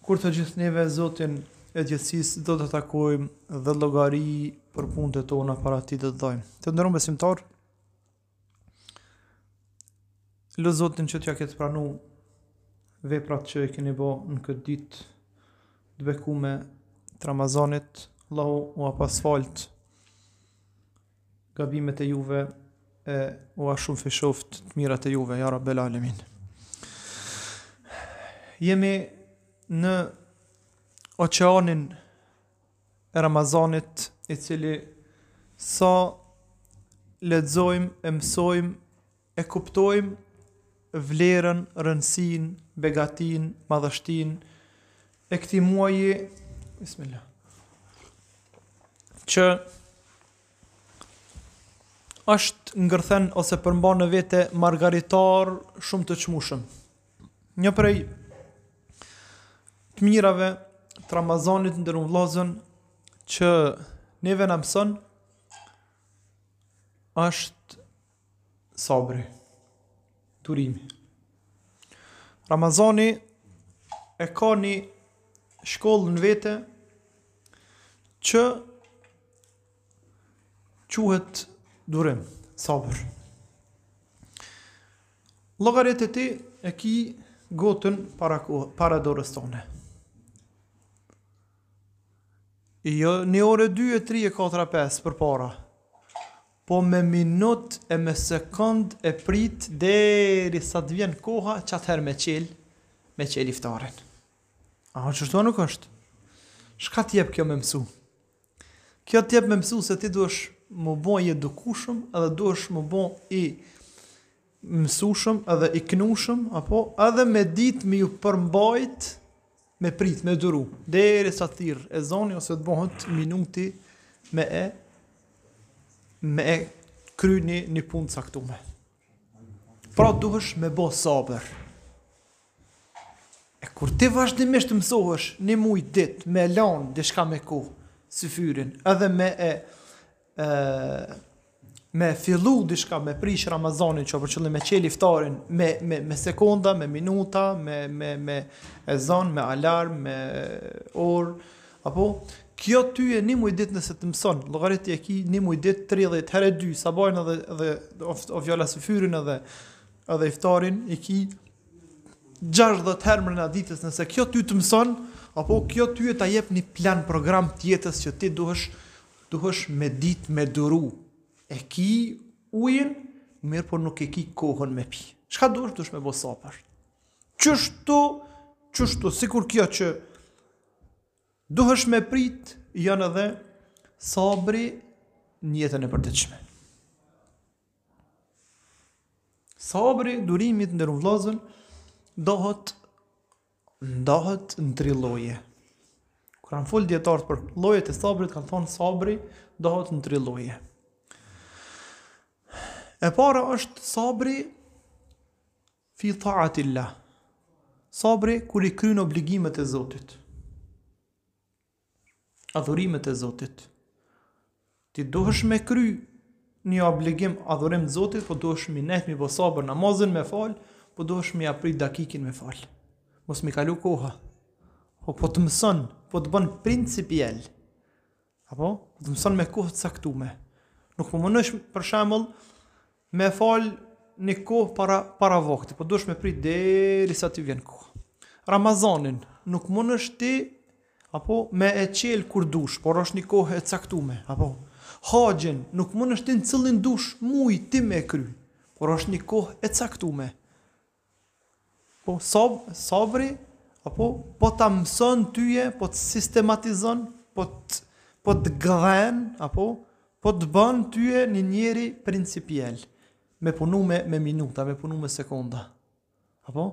Kur të gjithë neve Zotin e gjithësisë do ta takojmë dhe llogari për punët e tona para tij do të dhajmë. Të nderuar besimtarë. Lus Zotin që t'ja ketë pranu veprat që i keni bo në këtë ditë të bekume të Ramazanit, Allahu ua pastë falë gabimet e juve e ua shumëfishoftë të mirat e juve ja rabbel alemin jemi në oqeanin e Ramazanit i cili sa lexojmë e mësojmë E kuptojmë vlerën, rëndësinë, begatinë, madhështinë e këtij muaji, bismillah, që është ngërthen ose përmban në vete margaritarë shumë të çmushëm. Një prej të mirave të Ramazanit të nderuar vëllazën që neve na mëson është Sabri. Durimi. Ramazani e ka një shkollë në vete që quhet durim, sabër. Llogarite ti e ki gotën para, para dorës tone. Jo, një orë e dy e tri e katër a pesë përpara. Po me minut e me sekond e prit derisa të vjen koha që atëherë me çel, me çel iftarin. A o qështu a nuk është? Çka të jep kjo me mësu? Kjo të jep me mësu se ti duhesh me u bo i edukushëm edhe duhesh me u bo i mësushëm edhe i knushëm apo edhe me dit me ju përmbajt me prit me duru derisa thirr ezani ose të bëhet minuti me e me e kry një, një punë të caktume. Pra duhesh me bo sabër. E kur ti vazhdimisht mësohesh një muj dit me lanë diçka, me kry syfyrin, edhe me e e me fillu diçka me prish Ramazanin që për qëllim me çel iftarin me me me sekonda, me minuta, me me me ezan, me alarm, me orë, apo kjo ty e një muj dit nëse të mëson, llogarite ki një muj dit 30 herë dy sabajnë edhe edhe bie fjala syfyrin edhe edhe iftarin e ki 60 herë mrena ditës nëse kjo ty të mëson, apo kjo ty e ta jep një plan program të jetës që ti duhesh Duhesh me dit me duru e ki ujin mirë po nuk e ki kohën me pi çka duhesh duhesh me bo sabër qështu qështu sikur kjo që duhesh me prit janë edhe sabri në jetën e përditshme sabri durimit ndër vëllazën dohet Ndahet në tri lloje. Kur kanë fol dietarët për llojet e sabrit kanë thonë sabri ndahet në tri lloje. E para është sabri fi taatillah. Sabri kur i kryen obligimet e Zotit. adhurimet e Zotit. Ti duhesh me kry një obligim adhurim të Zotit, po duhesh mi nejtë mi bo sabër namazin me falë, po duhesh me ia prit dakikin me falë. Mos mi kalu koha. Po, po të mëson, po të bën principiel. Apo, po të mëson me kohë të caktume. Nuk po munesh për shembull, Me fal një kohë para para vaktit, po dush me prit derisa të vjen koha. Ramazanin nuk mundesh ti apo me e çel kur dush, por është një kohë e caktume, apo haxhin nuk mundesh ti në cilin dush muj ti me kry, por është një kohë e caktume. Po sob, sabri, apo po ta mëson tyje, po të sistematizon, po të po të gdhen, apo po të bon tyje një njeri principiel. Me punu me, me minuta, me punu me sekonda. Apo?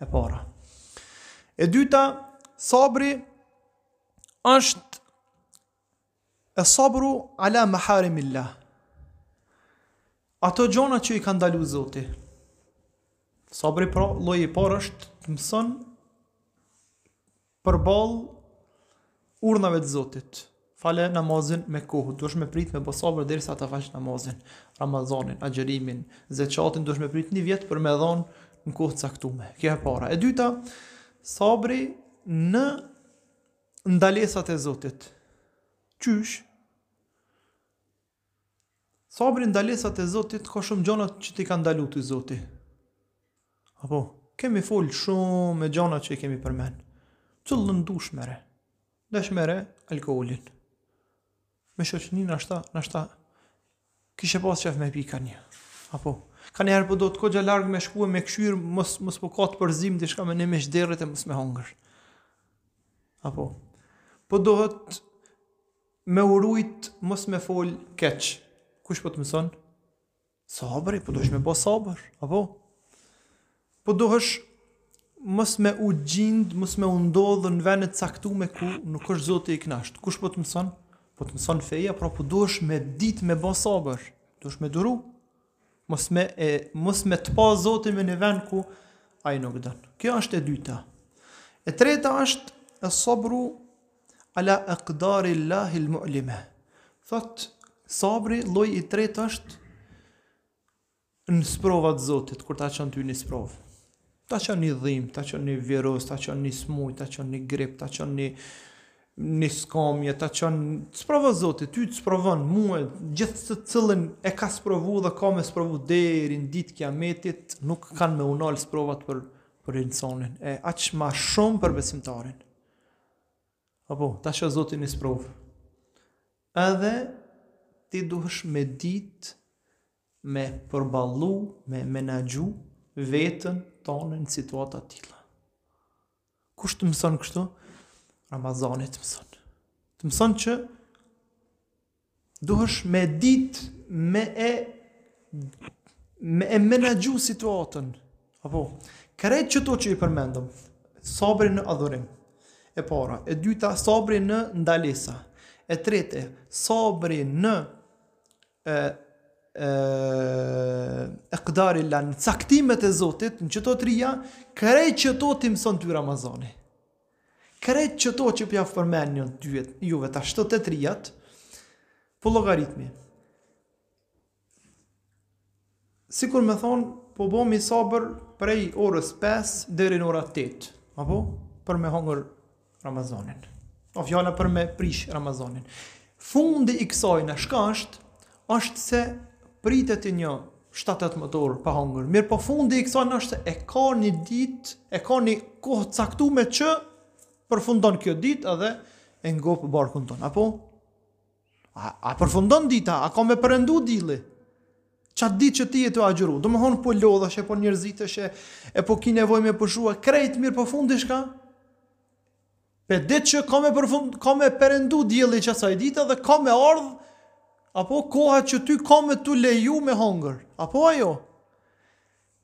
E para. E dyta, sabri është Es sabru ala maharimillah. Ato gjona që i ka ndalu Zoti. Sabri pra lloji i parë është të mëson përball urnave të Zotit. Fale namazin me kohë, duhesh me prit me bo sabër derisa ta falsh namazin, Ramazanin, agjerimin, zeqatin duhesh me prit një vjet për me dhon në kohë të caktume. Kjo e para. E dyta, sabri në Ndalesat e Zotit. Qysh? Sabri ndalesat e Zotit ka shumë gjana që ti ka ndalu ti Zoti. Apo kemi fol shumë me gjanat që i kemi përmend. Cilën dush merre. N'dash merre alkoolin. Me shoqni nashta, nashta kishe pas qef me pi ka një. Apo, kanjëherë po dohet koxha larg me shku e me kshyrë, mos, mos po ka të përzim diçka me ni mish derrit e mos me hongër. Apo, po dohet me u rujt mos me fol keq. Kush po të mëson? Sabri, po duhesh me bo sabër, apo? Po duhesh mos me u gjind, mos me u ndodhë në venet caktume ku nuk është Zoti i knasht. Kush po të mëson? Po të mëson feja, pra po duhesh me dit me bo sabër, duhesh me duru. Mos me, e, mos me të pa Zoti në ven ku ai nuk don. Kjo është e dyta. E treta është sabru Ala aqdari Allahi al-mu'lime. Thot sabri lloj i tretë është në sprovat Zotit, kur ta çon ty një sprovë. Ta çon një dhim, ta çon një virus, ta çon një smuj, ta çon një grip, ta çon një një skamje, ta çon... Sprova Zotit, ty të sprovon, mue, gjithsecilin e ka sprovu dhe ka me sprovu deri në ditë kijametit, nuk kanë me u nal sprovat për, për insanin, e aq ma shumë për besimtarin. Apo, ta çon Zoti një sprovë. Edhe ti duhesh me ditë me përballu, me menaxhu veten tane në situata të tilla. Kush të mëson kështu? Ramazani të mëson. Të mëson që Duhesh me e dit me e me e menaxhu situatën. Apo krejt qëto që i përmendëm, sabri në adhurim. E para, e dyta sabri në ndalesa. E treta, sabri në e e e qdarilah, në caktimet e Zotit në qëto trija, krejt qëto t'i mëson ty Ramazani. Krejt qëto që p'jav përmeni juve tash të trijat, po llogaritmi. Sikur me thonë, po bomi sabër prej orës 5 deri në ora 8, apo për me hongër Ramazanin. O fjala për me prish Ramazanin. Fundi i kësajna shka është, është se pritet një shtatë tetë metër pa hongër. Mirëpo fundi i kësajna është e ka një dit, e ka një kohë caktume që përfundon kjo dit edhe e ngopë barkun ton, apo? A, a përfundon dita, a ka me përëndu dilli? Qat dit që ti je tu agjëru, domethonë po lodhëshe, po njërzitëshe, e po ki nevoj me pushua, krejt mirëpo fundi shka? P'e din që ka me përfund, ka me perendu dielli qasaj dite dhe ka me ardh, apo koha që ty ka me t'u leju me hongër, apo ajo?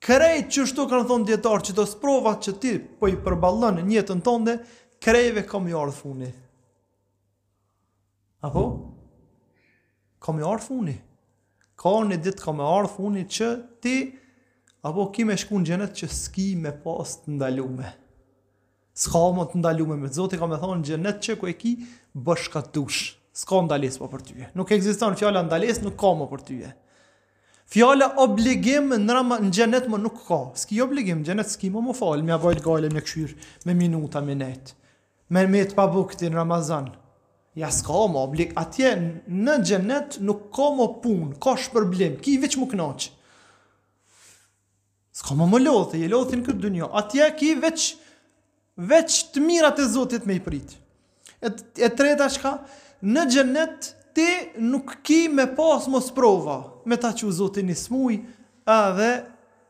Krejt qështu kanë thonë dijetarë qëto sprovat që ti po i përballon n'jetën tonde, krejve ka me ardh funi. Apo? Ka me ardhë funi. Ka një ditë ka me ardhë funi që ti, apo ki me shku në xhenet që s'ki me pas të ndalume. S'ka më të ndalume më, zoti ka me thonë xhenet qe ku e ki bën çka të dush. S'ka ndalesë po për tyje. Nuk egziston fjala ndalesë, nuk ka më për tyje. Fjala obligim në, rama, në xhenet më nuk ka. S'ki obligim, n'xhenet s'ki më mu falë, me bajt gajle me kqyrë, me minuta, me netë. Me met pa buk ti në Ramazan. Ja ska mo oblig atje në xhenet nuk ka mo pun ka shpërblim ki veç mu knaq ska mo mu lodhë je lodhë në këtë dunjo atje ki veç veç të mirat e zotit me i prit e, e treta qka në xhenet ti nuk ki me pas mo sprova me ta qu zoti ni smuj edhe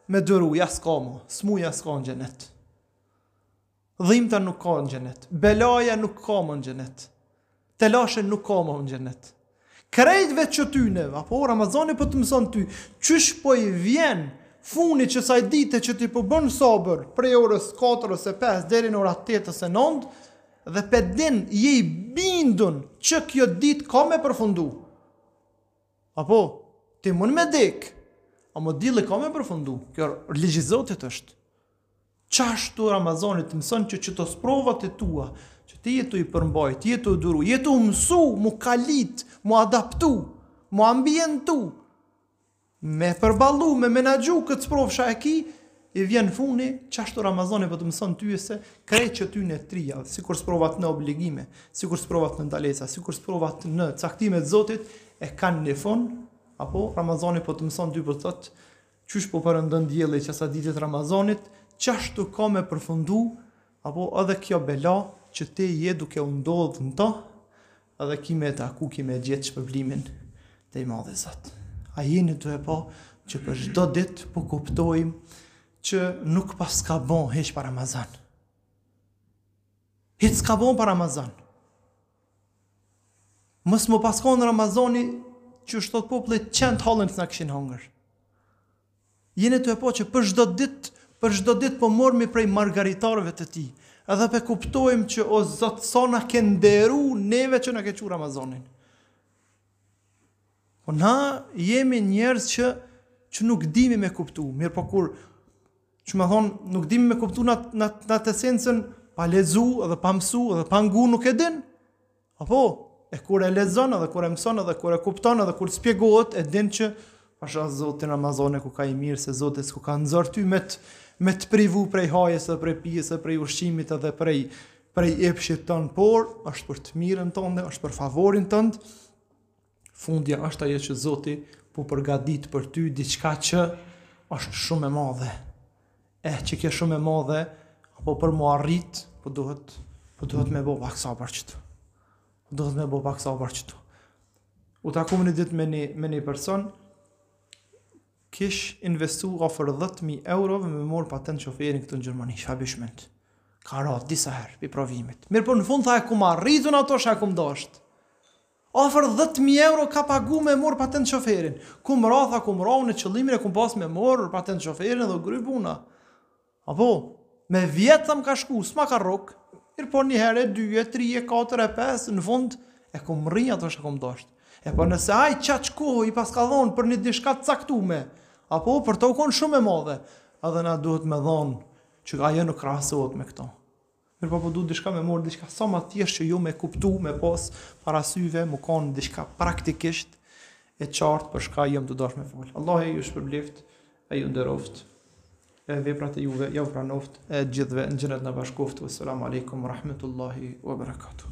me duru ja ska mo smuj ja ska në xhenet Dhimbta nuk ka në xhenet. Belaja nuk ka më në xhenet. Telashe nuk ka më në xhenet. Krejtve qëtyne, apo Ramazani po të mëson ty, qysh po i vjen funi qësaj dite që ti po bën sabër prej orës 4 ose 5 deri në ora 8 ose 9 dhe pe din je i bindun që kjo ditë ka me përfundu. Apo, ti mund me dek, amo dilli ka me përfundu, kjo ligj i zotit është. Qashtu Ramazani të mëson që qëto sprovat e tua, që ti je tu i përmbajt, je tu i duru, je tu u mësu, mu kalit, mu adaptu, mu ambientu, me përballu, me menaxhu këtë sprovë çka e ki, i vjen funi, qashtu Ramazani po të mëson ty se krejt qëtyne trijave, sikur sprovat në obligime, sikur sprovat në ndalesa, sikur sprovat në caktimet e zotit, e kanë një fund, apo Ramazani po të mëson ty po të thotë, Qysh po perëndon dielli qasaj dite të Ramazanit, qashtu ka me përfundu apo edhe kjo bela që ti je duke u ndodh n'to edhe ki me e taku ki me gjet shpërblimin te i madhi Zot. A jeni tu e pa që për çdo dit po kuptojm që nuk paska bo hiq pa Ramazan. Hiq ska bo pa Ramazan. Mos me pas kon Ramazani qysh thot populli qent halën s'na kishin hangër. Jeni tu e pa që për çdo dit, për çdo dit po mormi prej margaritarëve të tij. Edhe pe kuptojmë që o zot sa na ke nderu neve që na ke qu Ramazanin. Po na jemi njerëz që, që nuk dimi me kuptu. Mirëpo kur Që me thonë, nuk dimë me kuptu në atë esencën, pa lexu dhe pa mësu dhe pa ngu nuk e din. Apo, e kur e lexon dhe kur e mëson dhe kur e kupton dhe kur të spjegohet, e din që është pasha Zotin ama shumë u ka e mirë se Zoti s'u ka me nxerr ty me të, me të privu prej hajes dhe prej pijes dhe prej ushqimit dhe prej, prej epshit tond, por është për të mirën tënde, është për favorin tond, Fundja është ajo që Zoti po përgatit për ty diçka që është shumë e madhe. Eh, që ajo shumë e madhe, apo për mu arrit, po duhet, po duhet me bo pak sabër qëtu. Po duhet me bo pak sabër qëtu. U takum një ditë me një, me një person, kish investu afër 10.000 euro me e morr patent shoferin këtu në Gjermani, shabishment. Ka ra disa herë, pi provimit. Mirë, por në fund tha e kum arritun ato që e kum dashtë. Afër dhjetë mijë euro ka pagu me morr patent shoferin. Kum ra tha kum ra unë qëllimin e kum pas me morr patent shoferin dhe u kry puna. Apo, me vjet tha m' ka shku, s'ma ka rrok. Mirëpo një herë e dy e tri e katër e pesë në fund e kum mrri ato që kum dasht. Epo nëse ai qaq kohë i paska dhanë për një diçka të caktume, apo për to u kon shumë e madhe, edhe na duhet me dhanë që ajo nuk krahasohet me këto. Mirëpo po du diçka me morr diçka sa ma thjesht që ju me kuptu me pas para syve mu kon diçka praktikisht e qartë për shka jom tu dash me fol Allahi ju shpërblift e ju nderoft e veprat e juve jau pranoft e të gjithve në xhenet na bashkoft wassalamu alaikum wa rahmetullahi wa barakatuh